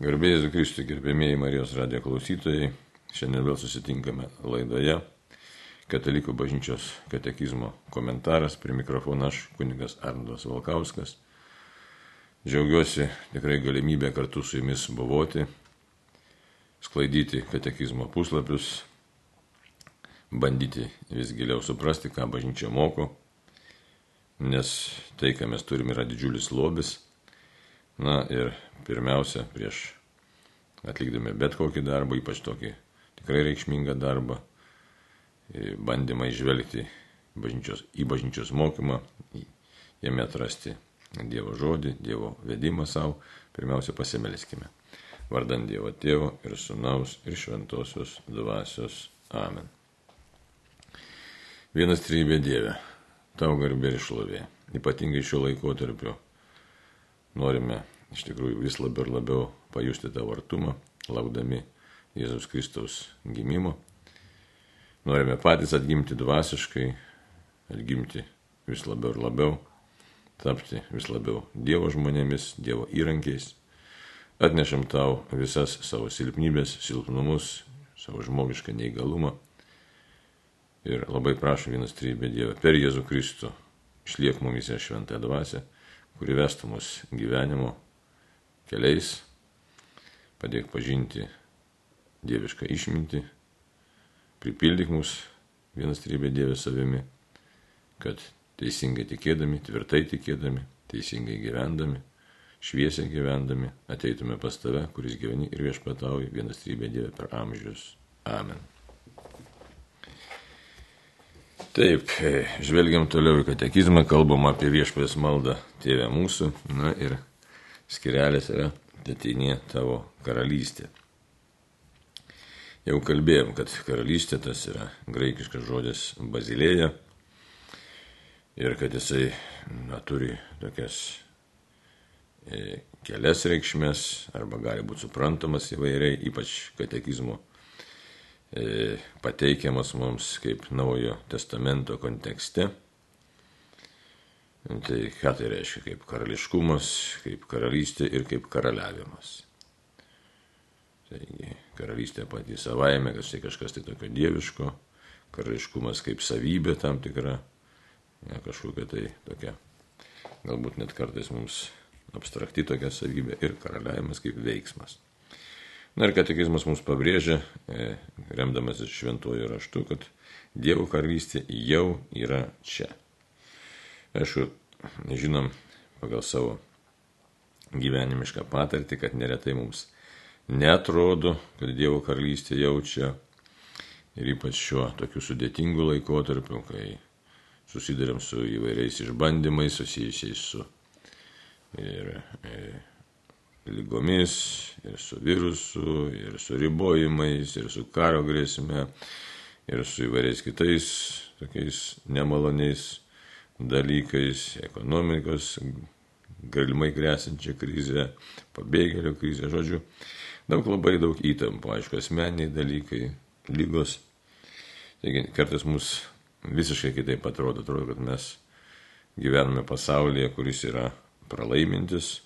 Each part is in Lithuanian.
Garbėjai Kristui, gerbėmėjai Marijos radijo klausytojai, šiandien vėl susitinkame laidoje Katalikų bažnyčios katekizmo komentaras, prie mikrofono aš, kunigas Arndas Valkauskas. Džiaugiuosi tikrai galimybę kartu su jumis buvoti, sklaidyti katekizmo puslapius, bandyti vis giliau suprasti, ką bažnyčia moko, nes tai, ką mes turime, yra didžiulis lobis Na ir pirmiausia, prieš atlikdami bet kokį darbą, ypač tokį tikrai reikšmingą darbą, bandymą išvelgti bažnyčios, į bažnyčios mokymą, jame atrasti Dievo žodį, Dievo vedimą savo, pirmiausia pasimelskime. Vardant Dievo Tėvo ir Sūnaus ir Šventosios Dvasios. Amen. Vienas trybė Dieve, tau garbė ir šlovė, ypatingai šiuo laikotarpiu norime iš tikrųjų vis labiau ir labiau pajusti tą artumą, laukdami Jėzaus Kristaus gimimo. Norime patys atgimti dvasiškai, atgimti vis labiau ir labiau, tapti vis labiau Dievo žmonėmis, Dievo įrankiais. Atnešam tau visas savo silpnybės, silpnumus, savo žmogišką neįgalumą. Ir labai prašom vienas trybė Dievą per Jėzų Kristų išliek mumise šventąją dvasę kuri vestų mus gyvenimo keliais, padėk pažinti dievišką išmintį, pripildyk mus vienas trybė Dievė savimi, kad teisingai tikėdami, tvirtai tikėdami, teisingai gyvendami, šviesiai gyvendami, ateitume pas tave, kuris gyveni ir viešpatauji vienas trybė Dievė per amžius. Amen. Taip, žvelgiam toliau į katekizmą, kalbam apie viešpės maldą Tėvę mūsų, na ir skirelės yra Tetinė tavo karalystė. Jau kalbėjom, kad karalystė tas yra graikiškas žodis bazilėja ir kad jisai na, turi tokias e, kelias reikšmės arba gali būti suprantamas įvairiai, ypač katekizmo pateikiamas mums kaip naujo testamento kontekste. Tai ką tai reiškia, kaip karališkumas, kaip karalystė ir kaip karaliavimas. Taigi, karalystė pati savaime, kas tai kažkas tai tokio dieviško, karališkumas kaip savybė tam tikra, ja, kažkokia tai tokia, galbūt net kartais mums abstrakti tokia savybė ir karaliavimas kaip veiksmas. Na ir katekizmas mums pabrėžia, e, remdamasis šventuoju raštu, kad Dievo karalystė jau yra čia. Aišku, žinom pagal savo gyvenimišką patirtį, kad neretai mums netrodo, kad Dievo karalystė jau čia. Ir ypač šiuo tokiu sudėtingu laikotarpiu, kai susidurėm su įvairiais išbandymais susijusiais su ir, ir e, lygomis, ir su virusu, ir su ribojimais, ir su karo grėsme, ir su įvairiais kitais tokiais nemaloniais dalykais, ekonomikos galimai grėsinčia krizė, pabėgėlių krizė, žodžiu, daug labai daug įtampų, aišku, asmeniai dalykai, lygos. Taigi kartais mus visiškai kitaip atrodo, atrodo, kad mes gyvename pasaulyje, kuris yra pralaimintis,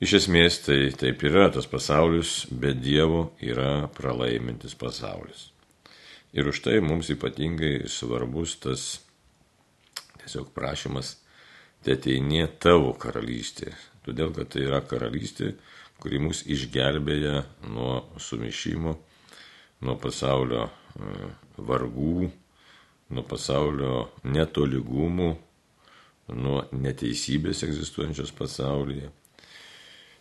Iš esmės tai taip yra, tas pasaulis be Dievo yra pralaimintis pasaulis. Ir už tai mums ypatingai svarbus tas tiesiog prašymas, te ateinė tavo karalystė. Todėl, kad tai yra karalystė, kuri mus išgelbėja nuo sumišimo, nuo pasaulio e, vargų, nuo pasaulio netolygumų, nuo neteisybės egzistuojančios pasaulyje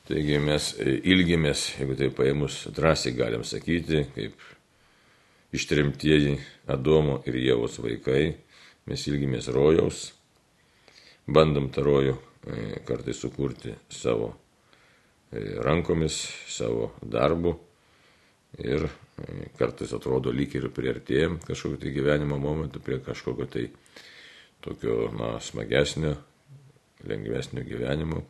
Taigi mes e, ilgimės, jeigu tai paėmus drąsiai galim sakyti, kaip ištrimtieji Adomo ir Jėvos vaikai, mes ilgimės rojaus, bandom tą rojų e, kartai sukurti savo e, rankomis, savo darbu ir kartais atrodo lyg ir priartėjom kažkokio tai gyvenimo momentu prie kažkokio tai tokio, na, smagesnio, lengvesnio gyvenimo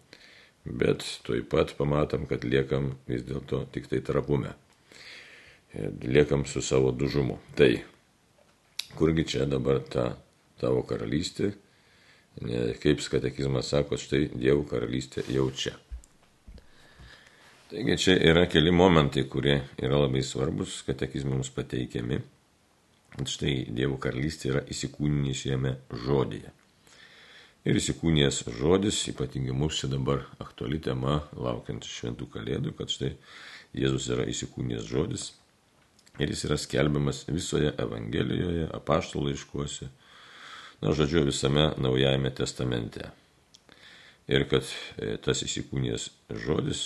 bet tuoj pat pamatom, kad liekam vis dėlto tik tai trapume. Liekam su savo dužumu. Tai, kurgi čia dabar ta tavo karalystė, kaip katekizmas sako, štai Dievo karalystė jau čia. Taigi čia yra keli momentai, kurie yra labai svarbus, katekizmams pateikiami. Štai Dievo karalystė yra įsikūninysėme žodėje. Ir įsikūnijęs žodis, ypatingai mūsų čia dabar aktuali tema, laukiant šventų kalėdų, kad štai Jėzus yra įsikūnijęs žodis ir jis yra skelbiamas visoje Evangelijoje, apaštų laiškuose, na, žodžiu, visame Naujajame testamente. Ir kad e, tas įsikūnijęs žodis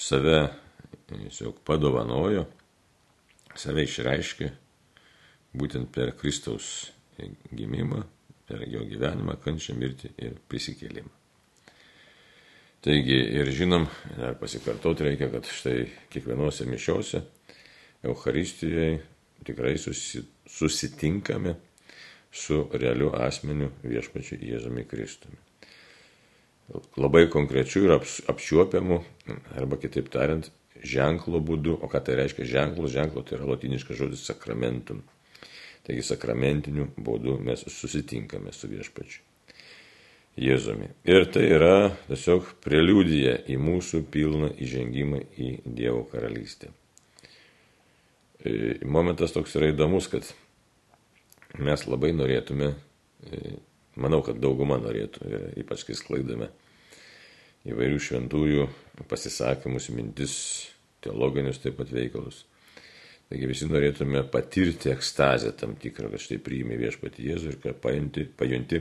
save tiesiog padovanojo, save išreiškė būtent per Kristaus gimimą, per jo gyvenimą, kančią, mirtį ir prisikėlimą. Taigi ir žinom, dar pasikartoti reikia, kad štai kiekvienose mišiose, Euharistijoje tikrai susitinkame su realiu asmeniu viešpačiu Jėzumi Kristumi labai konkrečių ir apčiuopiamų, arba kitaip tariant, ženklo būdu. O ką tai reiškia ženklo? Ženklo tai yra latiniškas žodis sakramentum. Taigi sakramentiniu būdu mes susitinkame su viešpačiu. Jėzumi. Ir tai yra tiesiog preliudija į mūsų pilną įžengimą į Dievo karalystę. E, momentas toks yra įdomus, kad mes labai norėtume e, Manau, kad dauguma norėtų, ypač kai sklaidame įvairių šventųjų pasisakymus, mintis, teologinius taip pat veikalus. Taigi visi norėtume patirti ekstazę tam tikrą, kad štai priimi viešpati Jėzų ir kad paimti, pajunti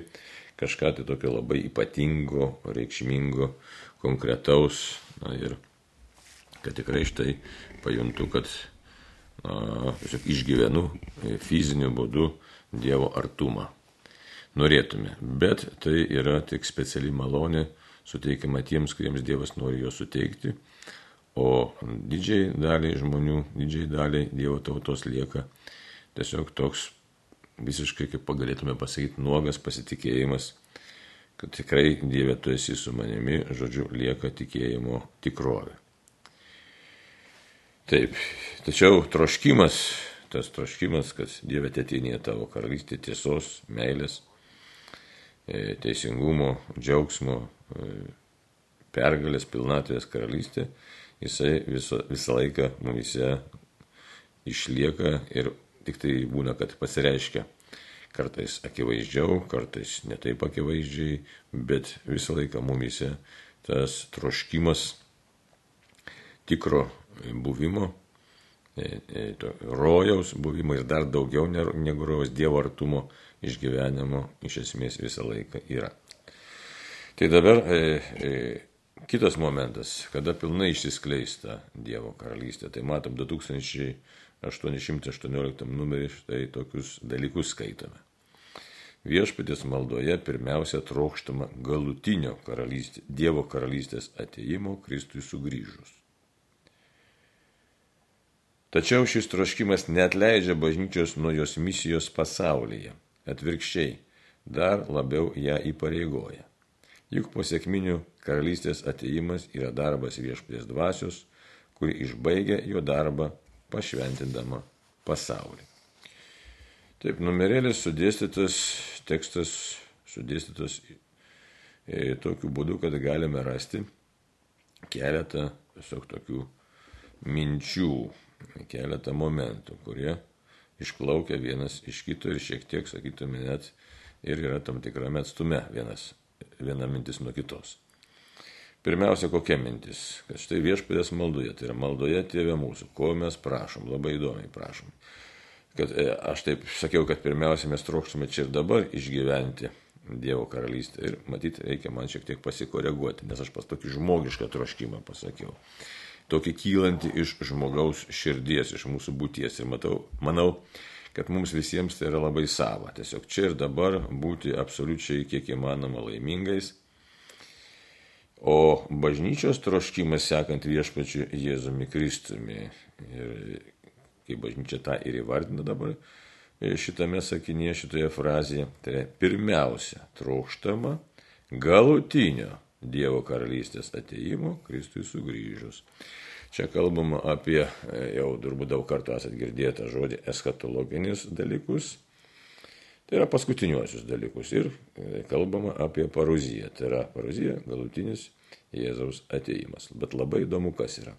kažką tai tokio labai ypatingo, reikšmingo, konkretaus. Na, ir kad tikrai štai pajuntu, kad na, išgyvenu fiziniu būdu Dievo artumą norėtume. Bet tai yra tik speciali malonė suteikiama tiems, kuriems Dievas nori jo suteikti. O didžiai daliai žmonių, didžiai daliai Dievo tautos lieka tiesiog toks visiškai, kaip pagalėtume pasakyti, nuogas pasitikėjimas, kad tikrai Dieve tu esi su manimi, žodžiu, lieka tikėjimo tikrovė. Taip, tačiau troškimas, tas troškimas, kad Dieve tėtinė tavo karalystė tiesos, meilės, E, teisingumo, džiaugsmo, e, pergalės, pilnatvės karalystė, jisai viso, visą laiką mumise išlieka ir tik tai būna, kad pasireiškia. Kartais akivaizdžiau, kartais netaip akivaizdžiai, bet visą laiką mumise tas troškimas tikro buvimo, e, rojaus buvimo ir dar daugiau negu rojaus Dievo artumo išgyvenimo iš esmės visą laiką yra. Tai dabar e, e, kitas momentas, kada pilnai išsiskleista Dievo karalystė. Tai matom 2818 numerį štai tokius dalykus skaitome. Viešpatės maldoje pirmiausia trokštama galutinio karalystė, Dievo karalystės ateimo Kristui sugrįžus. Tačiau šis troškimas net leidžia bažnyčios nuo jos misijos pasaulyje atvirkščiai dar labiau ją įpareigoja. Juk pasiekminių karalystės ateimas yra darbas viešpatės dvasios, kuri išbaigia jo darbą pašventindama pasaulį. Taip, numerėlis sudėstytas, tekstas sudėstytas e, tokiu būdu, kad galime rasti keletą tiesiog tokių minčių, keletą momentų, kurie išplaukia vienas iš kito ir šiek tiek, sakytume, net ir yra tam tikrame atstume vienas, viena mintis nuo kitos. Pirmiausia, kokia mintis? Kad štai viešpatės maldoje, tai yra maldoje tėvė mūsų, ko mes prašom, labai įdomiai prašom. Kad, e, aš taip sakiau, kad pirmiausia mes trokštume čia ir dabar išgyventi Dievo karalystę ir matyti reikia man šiek tiek pasikoreguoti, nes aš pas tokį žmogišką troškimą pasakiau tokį kylantį iš žmogaus širdies, iš mūsų būties. Ir matau, manau, kad mums visiems tai yra labai sava. Tiesiog čia ir dabar būti absoliučiai kiek įmanoma laimingais. O bažnyčios troškimas sekant viešpačiu Jėzumi Kristumi. Ir kaip bažnyčia tą ir įvardina dabar šitame sakinėje, šitoje frazėje, tai pirmiausia trokštama galutinio Dievo karalystės ateimo Kristui sugrįžus. Čia kalbama apie, e, jau turbūt daug kartų esate girdėję tą žodį, eschatologinius dalykus. Tai yra paskutiniuosius dalykus. Ir e, kalbama apie paruziją. Tai yra paruzija, galutinis Jėzaus ateimas. Bet labai įdomu, kas yra.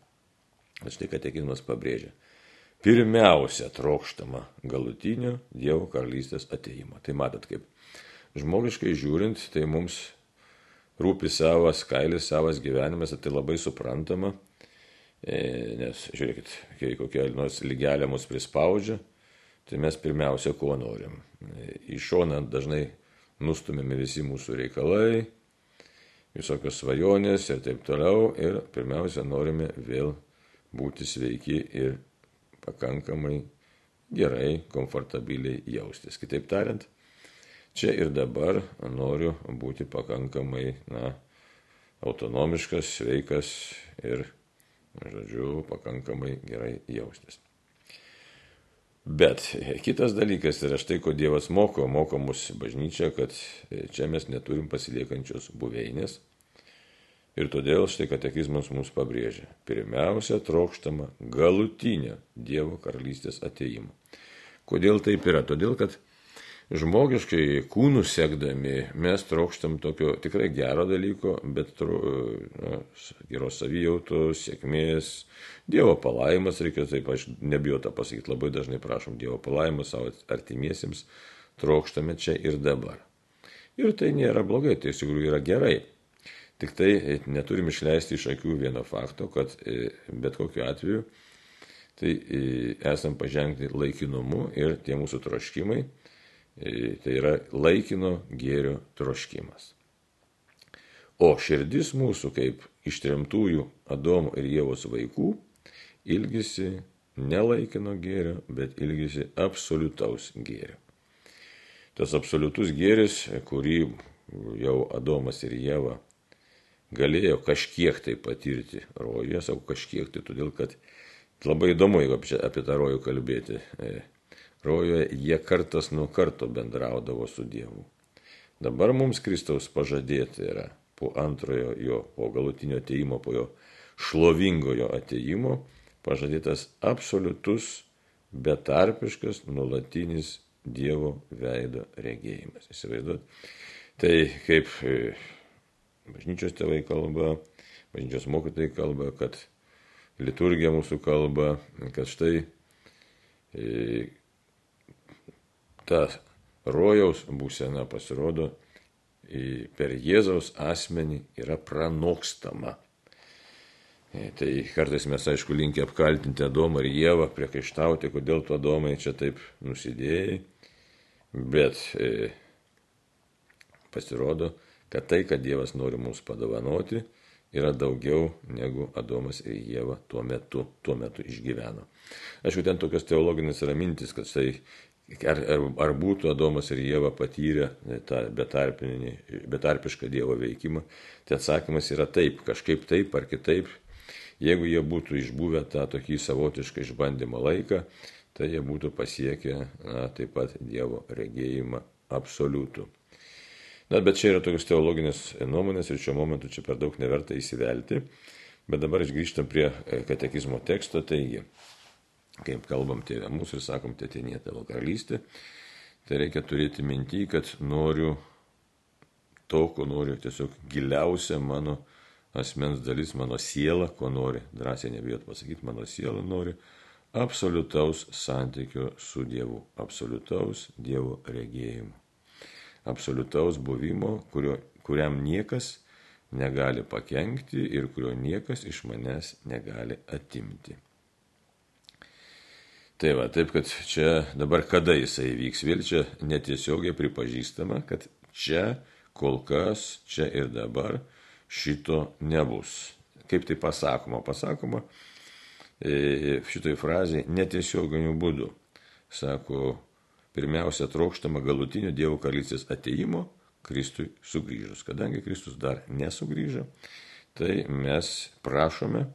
Štai katekizmas pabrėžia. Pirmiausia trokštama galutinio Dievo karalystės ateimo. Tai matot, kaip žmogiškai žiūrint, tai mums rūpi savas kailis, savas gyvenimas, tai labai suprantama, nes žiūrėkit, kai kokia nors lygelė mus prispaudžia, tai mes pirmiausia, ko norim. E, į šoną dažnai nustumėme visi mūsų reikalai, visokios svajonės ir taip toliau, ir pirmiausia, norime vėl būti sveiki ir pakankamai gerai, komfortabiliai jaustis. Kitaip tariant, čia ir dabar noriu būti pakankamai na, autonomiškas, sveikas ir, žodžiu, pakankamai gerai jaustis. Bet kitas dalykas yra štai, ko Dievas moko, moko mus bažnyčia, kad čia mes neturim pasiliekančios buveinės, Ir todėl štai katekizmas mums pabrėžia. Pirmiausia, trokštama galutinio Dievo karalystės ateimo. Kodėl taip yra? Todėl, kad žmogiškai kūnų sekdami mes trokštam tokio tikrai gero dalyko, bet na, geros savijautos, sėkmės, Dievo palaimas, reikia taip, aš nebijau tą pasakyti, labai dažnai prašom Dievo palaimas savo artimiesiems, trokštame čia ir dabar. Ir tai nėra blogai, tai iš tikrųjų yra gerai. Tik tai e, neturim išleisti iš akių vieno fakto, kad e, bet kokiu atveju tai e, esam pažengti laikinumu ir tie mūsų troškimai, tai yra laikino gėrio troškimas. O širdis mūsų kaip ištrimtųjų Adomo ir Jėvos vaikų ilgisi ne laikino gėrio, bet ilgisi absoliutaus gėrio. Tas absoliutus gėris, kurį jau Adomas ir Jėva galėjo kažkiek tai patirti rojuje, sakau kažkiek tai, todėl kad labai įdomu, jeigu apie, tą rojų kalbėti. E, rojuje jie kartas nuo karto bendraudavo su Dievu. Dabar mums Kristaus pažadėti yra po antrojo jo, po galutinio ateimo, po jo šlovingojo ateimo, pažadėtas absoliutus, betarpiškas, nulatinis Dievo veido regėjimas. Įsivaizduot. Tai kaip e, bažnyčios tėvai kalba, bažnyčios mokytojai kalba, kad liturgija mūsų kalba, kad štai e, ta rojaus būsena pasirodo per Jėzaus asmenį yra pranokstama. E, tai kartais mes, aišku, linkę apkaltinti Adomą ir Jėvą, priekaištauti, kodėl tu Adomai čia taip nusidėjai, bet e, pasirodo, kad tai, kad Dievas nori mums padovanoti, yra daugiau negu Adomas ir Jėva tuo metu, tuo metu išgyveno. Aišku, ten tokios teologinės yra mintis, kad tai ar, ar, ar būtų Adomas ir Jėva patyrę tą betarpišką Dievo veikimą, tai atsakymas yra taip, kažkaip taip ar kitaip. Jeigu jie būtų išbuvę tą tokį savotišką išbandymo laiką, tai jie būtų pasiekę na, taip pat Dievo regėjimą absoliutų. Na, bet čia yra tokios teologinės nuomonės ir šiuo momentu čia per daug neverta įsivelti. Bet dabar grįžtam prie e, katekizmo teksto, taigi, kaip kalbam tėvė mūsų ir sakom, tėtinė tavo karalystė, tai reikia turėti mintį, kad noriu to, ko noriu, tiesiog giliausia mano asmens dalis, mano siela, ko nori, drąsiai nebijot pasakyti, mano siela nori absoliutaus santykio su Dievu, absoliutaus Dievo regėjimo absoliutaus buvimo, kurio, kuriam niekas negali pakengti ir kurio niekas iš manęs negali atimti. Tai va, taip kad čia dabar kada jisai vyks, vėl čia netiesiogiai pripažįstama, kad čia kol kas, čia ir dabar šito nebus. Kaip tai pasakoma? Pasakoma e, šitoj frazėje netiesioginiu būdu. Sako, pirmiausia trokštama galutinio Dievo karalystės ateimo Kristui sugrįžus. Kadangi Kristus dar nesugrįžo, tai mes prašome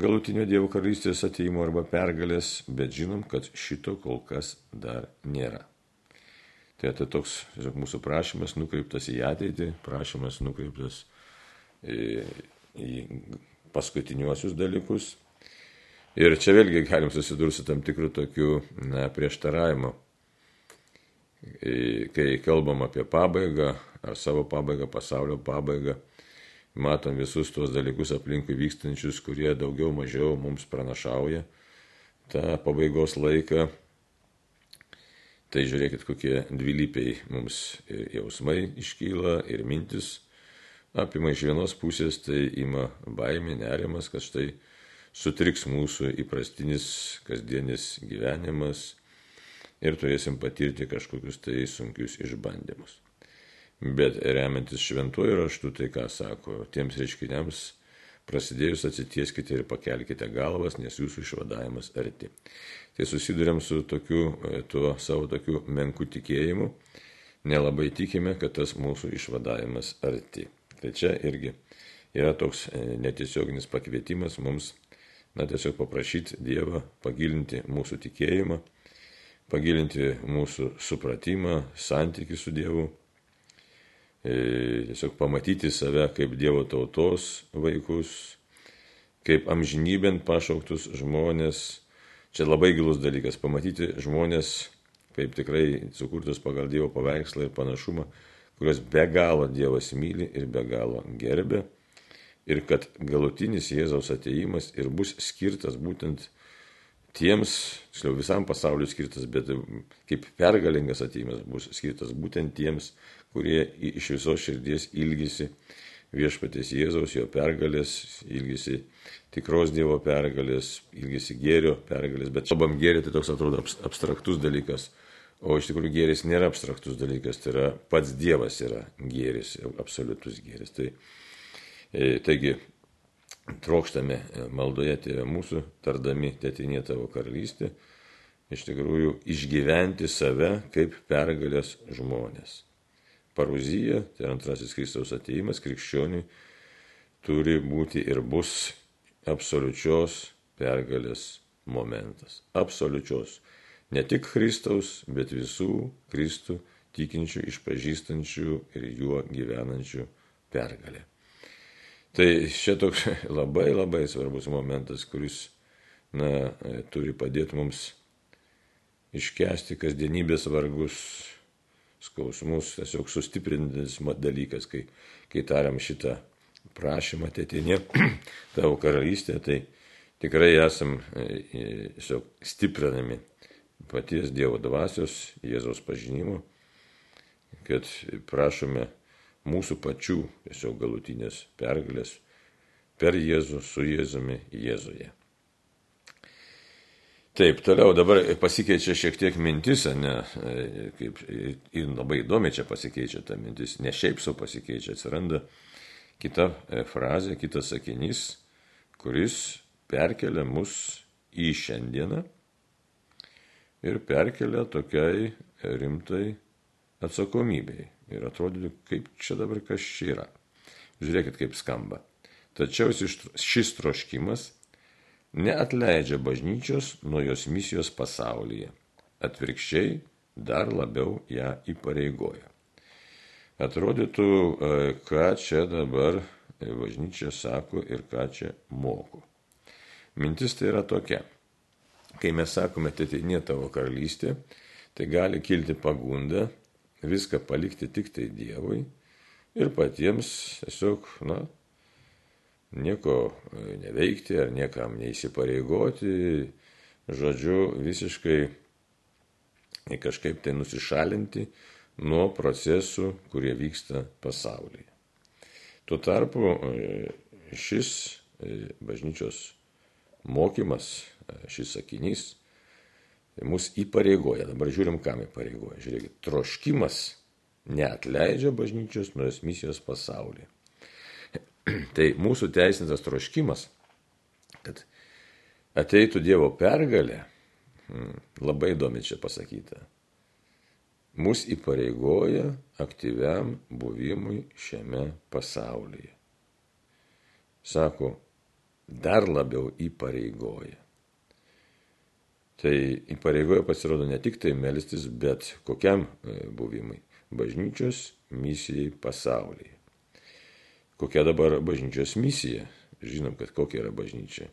galutinio Dievo karalystės ateimo arba pergalės, bet žinom, kad šito kol kas dar nėra. Tai tai toks tiesiog mūsų prašymas nukreiptas į ateitį, prašymas nukreiptas į, į paskutiniuosius dalykus. Ir čia vėlgi galim susidurti su tam tikru tokiu na, prieštaravimu kai kalbam apie pabaigą, ar savo pabaigą, pasaulio pabaigą, matom visus tuos dalykus aplinkui vykstančius, kurie daugiau mažiau mums pranašauja tą pabaigos laiką. Tai žiūrėkit, kokie dvilypiai mums jausmai iškyla ir mintis apima iš vienos pusės, tai ima baimė, nerimas, kad štai sutriks mūsų įprastinis kasdienis gyvenimas ir turėsim patirti kažkokius tai sunkius išbandymus. Bet remiantis šventuoju raštu, tai ką sako, tiems reiškiniams prasidėjus atsitieskite ir pakelkite galvas, nes jūsų išvadavimas arti. Tai susidurėm su tokiu, e, tuo savo tokiu menku tikėjimu, nelabai tikime, kad tas mūsų išvadavimas arti. Tai čia irgi yra toks e, netiesioginis pakvietimas mums, na tiesiog paprašyti Dievą pagilinti mūsų tikėjimą, pagilinti mūsų supratimą, santykių su Dievu tiesiog pamatyti save kaip Dievo tautos vaikus, kaip amžinybent pašauktus žmonės. Čia labai gilus dalykas - pamatyti žmonės kaip tikrai sukurtus pagal Dievo paveikslą ir panašumą, kuriuos be galo Dievas myli ir be galo gerbė. Ir kad galutinis Jėzaus ateimas ir bus skirtas būtent tiems, tiksliau visam pasauliu skirtas, bet kaip pergalingas ateimas bus skirtas būtent tiems, kurie iš visos širdies ilgisi viešpatės Jėzaus, jo pergalės, ilgisi tikros Dievo pergalės, ilgisi gėrio pergalės, bet kalbam gėrį, tai toks atrodo abstraktus dalykas, o iš tikrųjų gėris nėra abstraktus dalykas, tai yra pats Dievas yra gėris, absoliutus gėris. Tai, e, taigi, trokštame maldoje tėvė mūsų, tardami tėtinė tavo karalystė, iš tikrųjų išgyventi save kaip pergalės žmonės paruzija, tai antrasis Kristaus ateimas krikščioniui turi būti ir bus absoliučios pergalės momentas. Absoliučios. Ne tik Kristaus, bet visų Kristų tikinčių, išpažįstančių ir juo gyvenančių pergalė. Tai čia toks labai labai svarbus momentas, kuris na, turi padėti mums iškesti kasdienybės vargus, skausmus, tiesiog sustiprintis dalykas, kai, kai tariam šitą prašymą ateitinė tavo karalystė, tai tikrai esam e, e, tiesiog stiprinami paties Dievo dvasios, Jėzaus pažinimo, kad prašome mūsų pačių tiesiog galutinės pergalės per Jėzų, su Jėzumi, Jėzuje. Taip, toliau dabar pasikeičia šiek tiek mintis, ne, kaip ir labai įdomi čia pasikeičia ta mintis, ne šiaip savo pasikeičia, atsiranda kita e, frazė, kitas sakinys, kuris perkelia mus į šiandieną ir perkelia tokiai rimtai atsakomybei. Ir atrodytų, kaip čia dabar kas čia yra. Žiūrėkit, kaip skamba. Tačiau šis troškimas neatleidžia bažnyčios nuo jos misijos pasaulyje. Atvirkščiai dar labiau ją įpareigoja. Atrodytų, e, ką čia dabar bažnyčia sako ir ką čia moko. Mintis tai yra tokia. Kai mes sakome, ateitinė tavo karalystė, tai gali kilti pagunda viską palikti tik tai Dievui ir patiems tiesiog, na, nieko e, neveikti ar niekam neįsipareigoti, žodžiu, visiškai kažkaip tai nusišalinti nuo procesų, kurie vyksta pasaulyje. Tuo tarpu e, šis e, bažnyčios mokymas, šis sakinys mus įpareigoja. Dabar žiūrim, kam įpareigoja. Žiūrėkit, troškimas neatleidžia bažnyčios nuo jos misijos pasaulyje. Tai mūsų teisintas troškimas, kad ateitų Dievo pergalė, hmm, labai įdomi čia pasakyta, mus įpareigoja aktyviam buvimui šiame pasaulyje. Sako, dar labiau įpareigoja. Tai įpareigoja pasirodo ne tik tai melstis, bet kokiam e, buvimui - bažnyčios misijai pasaulyje. Kokia dabar bažnyčios misija? Žinom, kad kokia yra bažnyčia.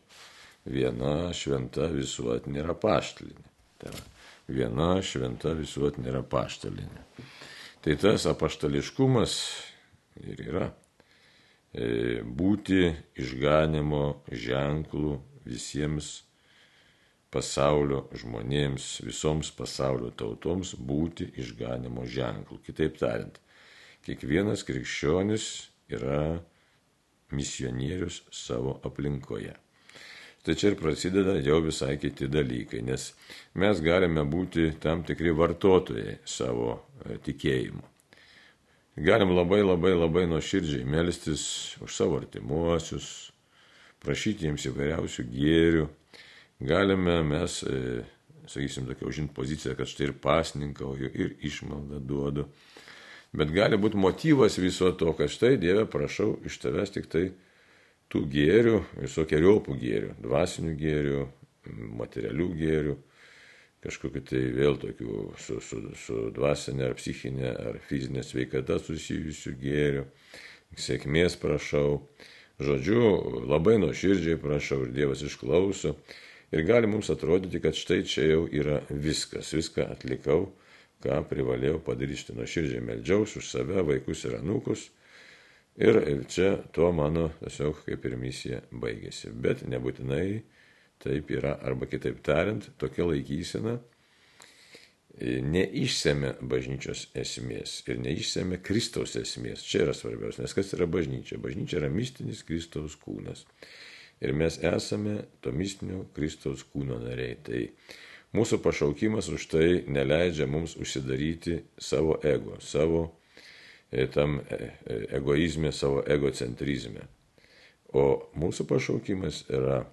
Viena šventa visuotinė yra paštalinė. Tai yra viena šventa visuotinė yra paštalinė. Tai tas apaštališkumas ir yra e, būti išganimo ženklų visiems pasaulio žmonėms, visoms pasaulio tautoms būti išganimo ženklų. Kitaip tariant, kiekvienas krikščionis yra misionierius savo aplinkoje. Tai čia ir prasideda jau visai kiti dalykai, nes mes galime būti tam tikri vartotojai savo e, tikėjimu. Galim labai labai labai nuoširdžiai melstis už savo artimuosius, prašyti jiems įvairiausių gėrių. Galime mes, e, sakysim, tokia užimti poziciją, kad štai ir pasninkauju, ir išmaldą duodu. Bet gali būti motyvas viso to, kad štai Dieve prašau iš tavęs tik tai tų gėrių, visokiojopų gėrių, dvasinių gėrių, materialių gėrių, kažkokiu tai vėl tokių su, su, su dvasinė ar psichinė ar fizinė sveikata susijusių gėrių, sėkmės prašau. Žodžiu, labai nuoširdžiai prašau ir Dievas išklauso. Ir gali mums atrodyti, kad štai čia jau yra viskas, viską atlikau, ką privalėjau padaryti. Nuoširdžiai meldžiausi už save, vaikus ir anūkus Ir čia tuo mano tiesiog kaip ir misija baigėsi. Bet nebūtinai taip yra, arba kitaip tariant, tokia laikysena neišsėmė bažnyčios esmės ir neišsėmė Kristaus esmės. Čia yra svarbiausia, nes kas yra bažnyčia? Bažnyčia yra mistinis Kristaus kūnas. Ir mes esame to mistinio Kristaus kūno nariai. Tai mūsų pašaukimas už tai neleidžia mums užsidaryti savo ego, savo E, tam e, e, egoizme, savo egocentrizme. O mūsų pašaukimas yra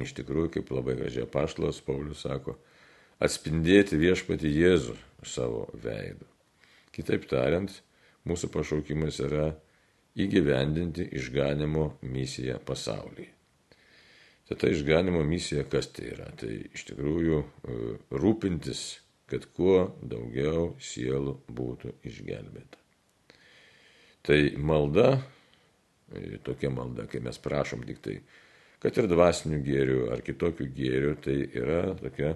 iš tikrųjų, kaip labai gražiai paštas Paulius sako, atspindėti viešpati Jėzų savo veidu. Kitaip tariant, mūsų pašaukimas yra įgyvendinti išganimo misiją pasaulyje. Tai ta išganimo misija kas tai yra? Tai iš tikrųjų rūpintis, kad kuo daugiau sielų būtų išgelbėta. Tai malda, e, tokia malda, kai mes prašom tik tai, kad ir dvasinių gėrių ar kitokių gėrių, tai yra tokia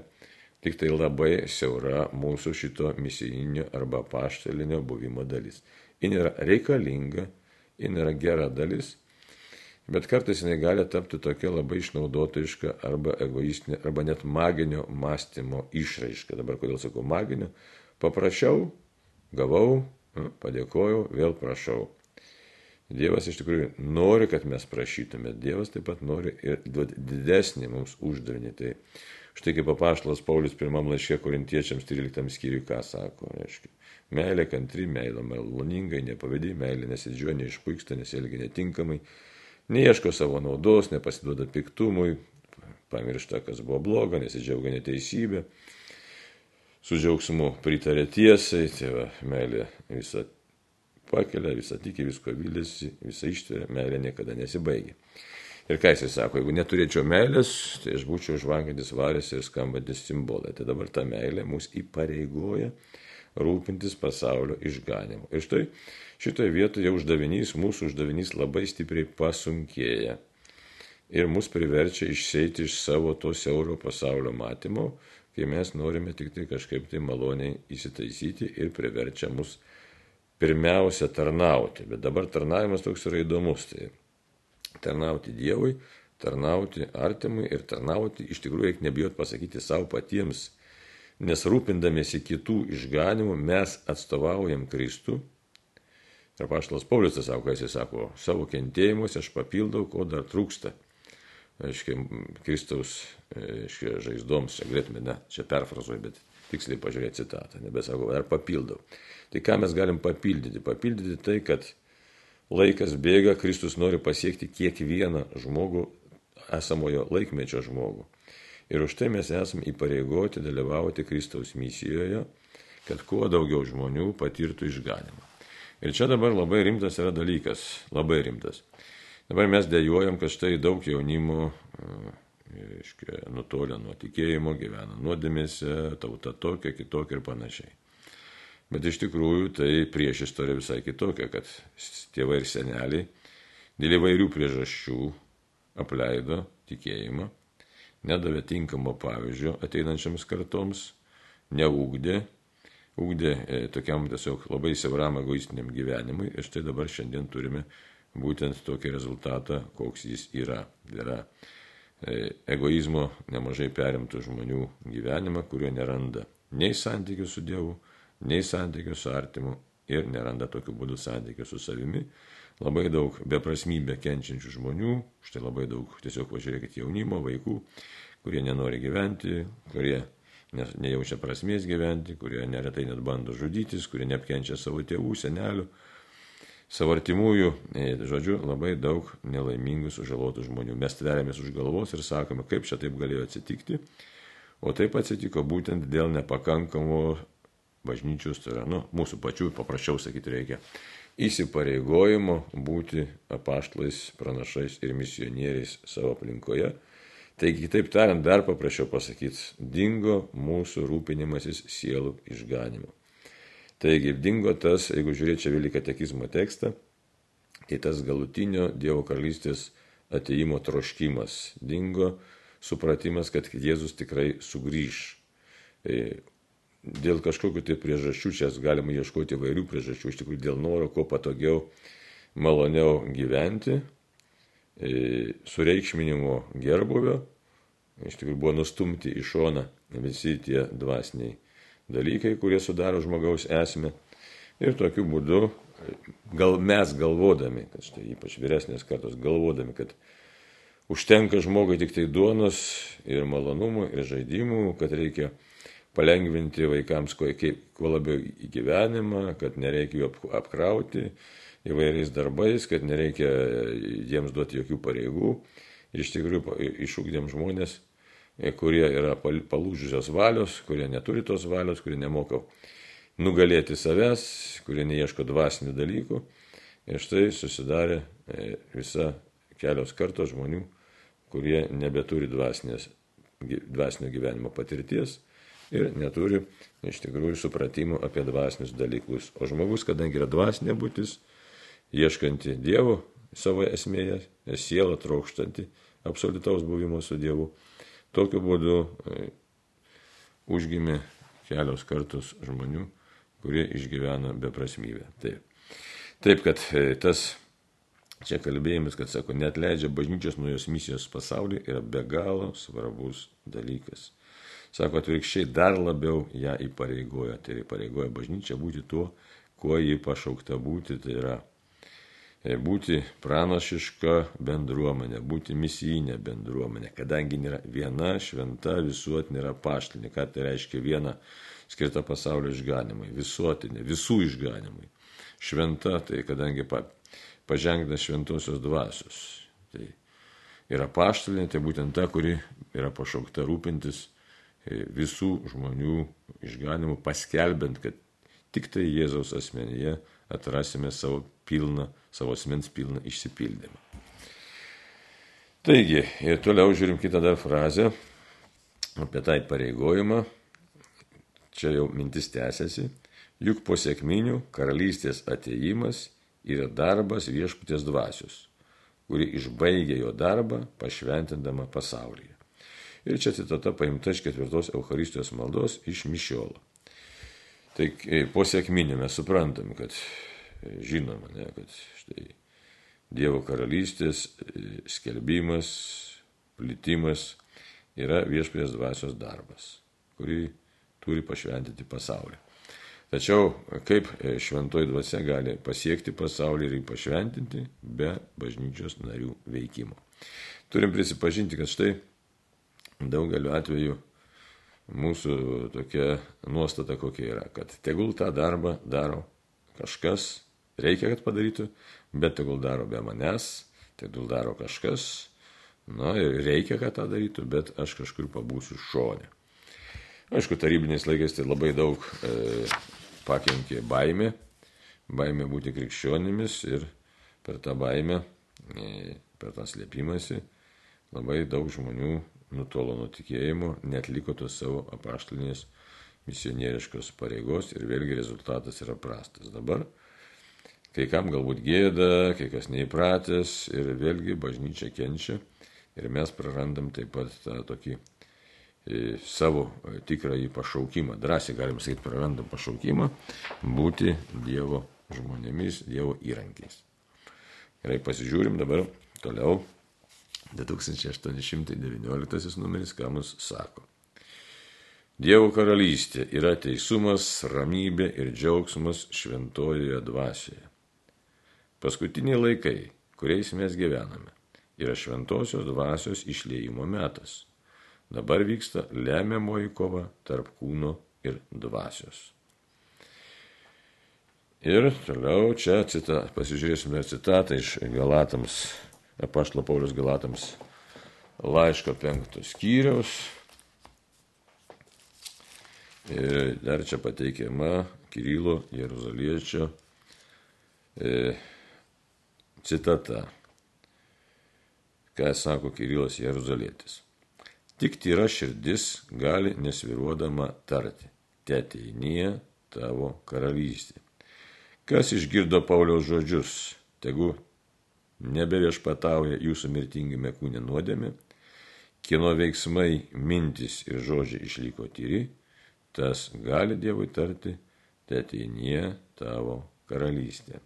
tik tai labai siaura mūsų šito misijinio arba paštelinio buvimo dalis. Jis yra reikalinga, jis yra gera dalis, bet kartais jinai gali tapti tokia labai išnaudotojiška arba egoistinė, arba net maginio mąstymo išraiška. Dabar kodėl sakau maginio? Paprašiau, gavau, padėkojau, vėl prašau. Dievas iš tikrųjų nori, kad mes prašytume, Dievas taip pat nori ir duoti didesnį mums uždavinį. Tai štai kaip apaštalas Paulius pirmam laiškė korintiečiams 13 skyriui ką sako, reiškia. Meilė kantri, meilė maloningai, nepavadi, meilė nesidžiuoja, neišpuiksta, nesielgia netinkamai, neieško savo naudos, nepasiduoda piktumui, pamiršta, kas buvo bloga, nesidžiaugia neteisybė su džiaugsmu pritarė tiesai, tėva meilė visą pakelia, visą tiki, visko vilėsi, visą ištveria, meilė niekada nesibaigia. Ir ką jisai sako, jeigu neturėčiau meilės, tai aš būčiau žvangantis varės ir skambantis simbolai. Tai dabar ta meilė mus įpareigoja rūpintis pasaulio išganimu. Ir štai šitoje vietoje uždavinys, mūsų uždavinys labai stipriai pasunkėja. Ir mus priverčia išeiti iš savo to siauro pasaulio matymo, kai mes norime tik tai kažkaip tai maloniai įsitaisyti ir priverčia mus pirmiausia tarnauti. Bet dabar tarnavimas toks yra įdomus. Tai tarnauti Dievui, tarnauti artimui ir tarnauti iš tikrųjų reikia nebijot pasakyti savo patiems. Nes rūpindamėsi kitų išganimų mes atstovaujam Kristų. Ir paštalas Paulius sako, ką jis sako, savo kentėjimuose aš papildau, ko dar trūksta aiškiai, Kristaus aiškiai, žaizdoms, čia galėtume, ne, čia perfrazuoju, bet tiksliai pažiūrėti citatą, nebesakau, ar papildau. Tai ką mes galim papildyti? Papildyti tai, kad laikas bėga, Kristus nori pasiekti kiekvieną žmogų, esamojo laikmečio žmogų. Ir už tai mes esame įpareigoti dalyvauti Kristaus misijoje, kad kuo daugiau žmonių patirtų išganimą. Ir čia dabar labai rimtas yra dalykas, labai rimtas. Dabar mes dėjojam, kad štai daug jaunimo iškia, nutolę nuo tikėjimo, gyvena nuodėmėse, tauta tokia, kitokia ir panašiai. Bet iš tikrųjų tai prieš istoriją visai kitokia, kad tėvai ir seneliai dėl įvairių priežasčių apleido tikėjimą, nedavė tinkamo pavyzdžio ateinančiams kartoms, neūkdė, ūkdė e, tokiam tiesiog labai siauram egoistiniam gyvenimui ir štai dabar šiandien turime būtent tokį rezultatą, koks jis yra. Tai yra e, egoizmo nemažai perimtų žmonių gyvenimą, kurio neranda nei santykių su Dievu, nei santykių su artimu ir neranda tokiu būdu santykių su savimi. Labai daug beprasmybę kenčiančių žmonių, štai labai daug tiesiog važiuokit jaunimo, vaikų, kurie nenori gyventi, kurie nejaučia prasmės gyventi, kurie neretai net bando žudytis, kurie neapkenčia savo tėvų, senelių, savo artimųjų, e, žodžiu, labai daug nelaimingų sužalotų žmonių. Mes tveriamės už galvos ir sakome, kaip čia taip galėjo atsitikti. O taip atsitiko būtent dėl nepakankamo bažnyčios, tai yra, nu, mūsų pačių, paprasčiau sakyti reikia, įsipareigojimo būti apaštlais, pranašais ir misionieriais savo aplinkoje. Taigi, kitaip tariant, dar paprasčiau pasakyti, dingo mūsų rūpinimasis sielų išganimu. Taigi dingo tas, jeigu žiūrėčiau vėlį katekizmo tekstą, tai tas galutinio Dievo karalystės ateimo troškimas. Dingo supratimas, kad Jėzus tikrai sugrįž. Dėl kažkokiu tai priežasčių, čia galima ieškoti įvairių priežasčių, iš tikrųjų dėl noro kuo patogiau, maloniau gyventi, e, sureikšminimo gerbuvio, iš tikrųjų buvo nustumti į šoną visi tie dvasiniai dalykai, kurie sudaro žmogaus esmę. Ir tokiu būdu, gal mes galvodami, kad štai ypač vyresnės kartos galvodami, kad užtenka žmogui tik tai duonos ir malonumų ir žaidimų, kad reikia palengvinti vaikams kuo, kuo labiau į gyvenimą, kad nereikia jų apkrauti įvairiais darbais, kad nereikia jiems duoti jokių pareigų. Iš tikrųjų, išūkdėm žmonės E, kurie yra palūžusios valios, kurie neturi tos valios, kurie nemoka nugalėti savęs, kurie neieško dvasinių dalykų. Ir štai susidarė e, visa kelios kartos žmonių, kurie nebeturi dvasinės, dvasinio gyvenimo patirties ir neturi iš tikrųjų supratimo apie dvasinius dalykus. O žmogus, kadangi yra dvasinė būtis, ieškanti Dievo savo esmėje, siela trokštanti absoliutaus buvimo su Dievu, Tokiu būdu e, užgimė kelios kartos žmonių, kurie išgyvena beprasmybę. Taip. Taip, kad e, tas čia kalbėjimas, kad sako, net leidžia bažnyčios nuo jos misijos pasaulį, yra be galo svarbus dalykas. Sako, atvirkščiai dar labiau ją įpareigoja. Tai įpareigoja bažnyčia būti tuo, kuo ji pašaukta būti, tai yra E, būti pranašiška bendruomenė, būti misijinė bendruomenė, kadangi nėra viena šventa visuotinė yra paštinė, ką tai reiškia viena skirta pasaulio išganimui, visuotinė, visų išganimui. Šventa, tai kadangi pa, pažengta šventosios dvasios. Tai yra paštalinė, tai būtent ta, kuri yra pašaukta rūpintis visų žmonių išganimu, paskelbent, kad tik tai Jėzaus asmenyje atrasime savo pilną, savo asmens pilną išsipildymą. Taigi, ir toliau žiūrim kitą dar frazę apie tą įpareigojimą. Čia jau mintis tęsiasi. Juk po sėkminių karalystės ateimas yra darbas viešputės dvasios, kuri išbaigia jo darbą pašventindama pasaulyje. Ir čia citata paimta iš ketvirtos Euharistijos maldos iš Mišiolo. Tai e, po sėkminių mes suprantam, kad žinoma, ne, kad štai Dievo karalystės e, skelbimas, plitimas yra viešpės dvasios darbas, kurį turi pašventinti pasaulį. Tačiau kaip e, šventoji dvasia gali pasiekti pasaulį ir jį pašventinti be bažnyčios narių veikimo. Turim prisipažinti, kad štai daugeliu atveju mūsų tokia nuostata kokia yra, kad tegul tą darbą daro kažkas reikia, kad padarytų, bet tegul daro be manęs, tegul daro kažkas, na ir reikia, kad tą darytų, bet aš kažkur pabūsiu šonė. Aišku, tarybiniais laikais tai labai daug e, pakenkė baimė, baimė būti krikščionimis ir per tą baimę, e, per tą slėpimąsi, labai daug žmonių nutolo nuo tikėjimo, netliko tos savo apaštalinės misionieriškos pareigos ir vėlgi rezultatas yra prastas. Dabar Kai kam galbūt gėda, kai kas neįpratęs ir vėlgi bažnyčia kenčia ir mes prarandam taip pat tą tokį e, savo e, tikrąjį pašaukimą. Drąsiai galim sakyti, prarandam pašaukimą būti Dievo žmonėmis, Dievo įrankiais. Gerai, pasižiūrim dabar toliau. 2819 numeris, ką mus sako. Dievo karalystė yra teisumas, ramybė ir džiaugsmas šventojoje dvasioje. Paskutiniai laikai, kuriais mes gyvename, yra šventosios dvasios išleimo metas. Dabar vyksta lemiamoji kova tarp kūno ir dvasios. Ir toliau čia cita, pasižiūrėsime citatą iš Galatams, apaštalo Paulius Galatams laiško penktos skyriaus. Ir dar čia pateikiama Kirilo Jeruzaliečio e, citata ką sako Kirilas Jeruzalėtis. Tik tyra širdis gali nesviruodama tarti, teteinie tavo karalystė. Kas išgirdo Pauliaus žodžius, tegu nebeviešpatauja jūsų mirtingime kūne nuodėme, kieno veiksmai, mintis ir žodžiai išliko tyri, tas gali Dievui tarti, teteinie tavo karalystė.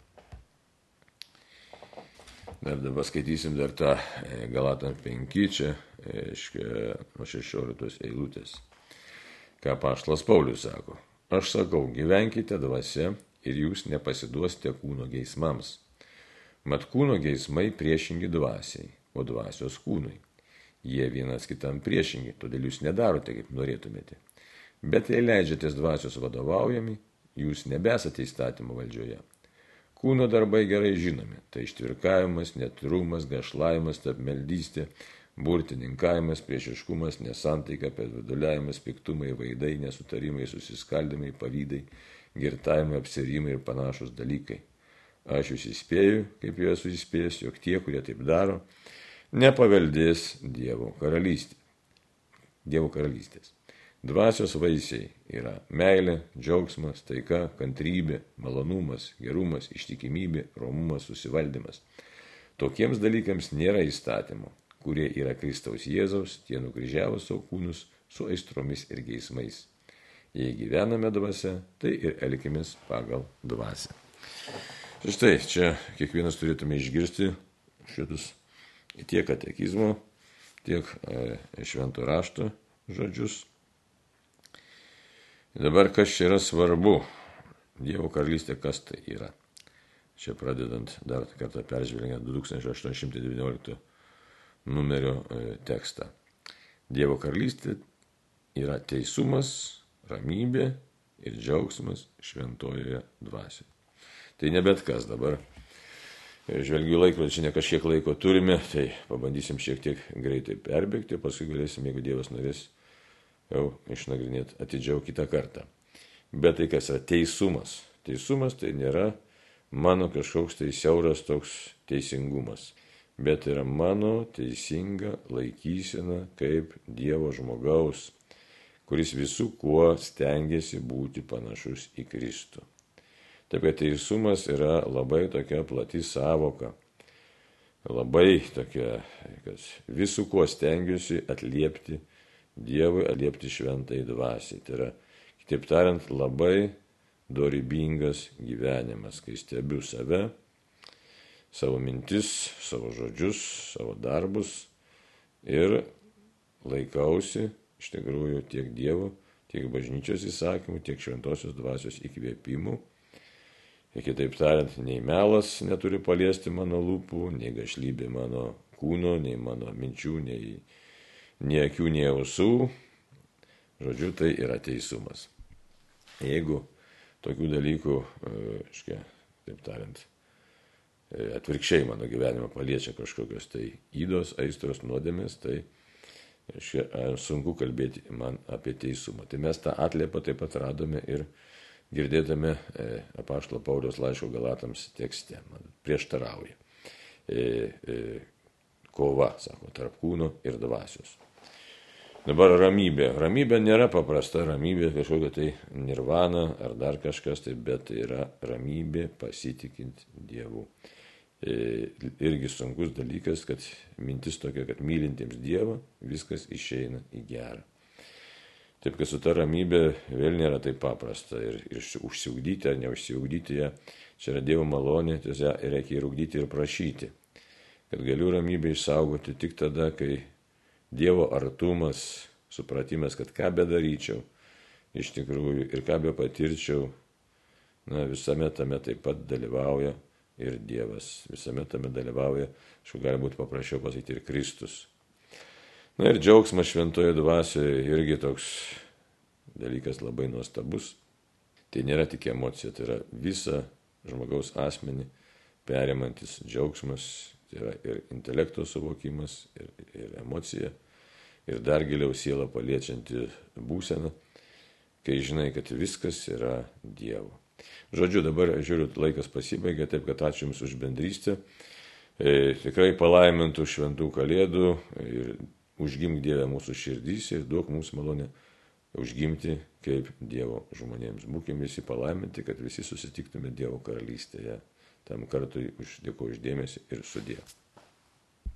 Dar dabar skaitysim dar tą e, Galatam 5, čia, aiškiai, e, nuo 16 eilutės. Ką Paštlas Paulius sako. Aš sakau, gyvenkite dvasia ir jūs nepasiduosite kūno geismams. Mat kūno geismai priešingi dvasiai, o dvasios kūnui. Jie vienas kitam priešingi, todėl jūs nedarote, kaip norėtumėte. Bet jei leidžiatės dvasios vadovaujami, jūs nebesate įstatymo valdžioje. Kūno darbai gerai žinomi - tai ištvirkavimas, netrumas, gašlavimas, tapmeldystė, burtininkavimas, priešiškumas, nesantaika, perviduliavimas, piktumai, vaidai, nesutarimai, susiskaldimai, pavydai, girtavimai, apsirimai ir panašus dalykai. Aš jūs įspėju, kaip jau esu įspėjęs, jog tie, kurie taip daro, nepaveldės Dievo karalystė. Dievo karalystės. Dvasios vaisiai yra meilė, džiaugsmas, taika, kantrybė, malonumas, gerumas, ištikimybė, romumas, susivaldymas. Tokiems dalykams nėra įstatymų, kurie yra Kristaus Jėzaus, tie nukryžiavo savo kūnus su aistromis ir geismais. Jei gyvename dvasia, tai ir elkimės pagal dvasę. Štai čia kiekvienas turėtume išgirsti šitus tiek katekizmo, tiek e, švento rašto žodžius Dabar kas čia yra svarbu? Dievo karalystė, kas tai yra? Čia pradedant dar kartą peržvelgiant 2819 numerio e, tekstą. Dievo karalystė yra teisumas, ramybė ir džiaugsmas šventojoje dvasioje. Tai ne bet kas dabar. Žvelgiu laikrodį, čia ne kažkiek laiko turime, tai pabandysim šiek tiek greitai perbėgti, paskui galėsim, jeigu Dievas norės, jau išnagrinėti atidžiau kitą kartą. Bet tai kas yra teisumas. Teisumas tai nėra mano kažkoks tai siauras toks teisingumas, bet yra mano teisinga laikysena kaip Dievo žmogaus, kuris visų kuo stengiasi būti panašus į Kristų. Taip kad teisumas yra labai tokia plati savoka, labai tokia, kad visų kuo stengiuosi atliepti Dievui atliepti šventai dvasiai. Tai yra, kitaip tariant, labai dorybingas gyvenimas, kai stebiu save, savo mintis, savo žodžius, savo darbus ir laikausi iš tikrųjų tiek Dievo, tiek bažnyčios įsakymų, tiek šventosios dvasios įkvėpimų. Kitaip tariant, nei melas neturi paliesti mano lūpų, nei gašlybė mano kūno, nei mano minčių, nei nei akių, nei ausų. Žodžiu, tai yra teisumas. Jeigu tokių dalykų, e, škia, taip tariant, e, atvirkščiai mano gyvenimą paliečia kažkokios tai įdos, aistros, nuodėmės, tai škia, sunku kalbėti man apie teisumą. Tai mes tą atliepą taip pat radome ir girdėdami e, apaštalo Paulius laiško Galatams tekste. Man prieštarauja. E, e, kova, sako, tarp kūno ir dvasios. Dabar ramybė. Ramybė nėra paprasta ramybė, kažkokia tai nirvana ar dar kažkas, tai, bet tai yra ramybė pasitikint Dievu. Irgi sunkus dalykas, kad mintis tokia, kad mylintiems Dievą viskas išeina į gerą. Taip, kad su ta ramybė vėl nėra taip paprasta ir, ir užsiugdyti ar neužsiugdyti ją, čia yra Dievo malonė, tiesiog reikia ir ugdyti ir prašyti, kad galiu ramybę išsaugoti tik tada, kai Dievo artumas, supratimas, kad ką bedaryčiau, iš tikrųjų ir ką be patirčiau, na, visame tame taip pat dalyvauja ir Dievas, visame tame dalyvauja, aišku, gali būti paprasčiau pasakyti ir Kristus. Na ir džiaugsmas šventoje dvasioje irgi toks dalykas labai nuostabus. Tai nėra tik emocija, tai yra visa žmogaus asmenį perimantis džiaugsmas, tai yra ir intelekto suvokimas, ir, ir emocija, ir dar giliau sielą paliečianti būsena, kai žinai, kad viskas yra Dievo. Žodžiu, dabar žiūriu, laikas pasibaigė, taip kad ačiū Jums už bendrystę. E, tikrai palaimintų šventų kalėdų ir užgimk Dievę mūsų širdys ir duok mums malonę užgimti kaip Dievo žmonėms. Būkime visi palaiminti, kad visi susitiktume Dievo karalystėje. Tam kartui dėkuoju uždėmesi ir sudėjau.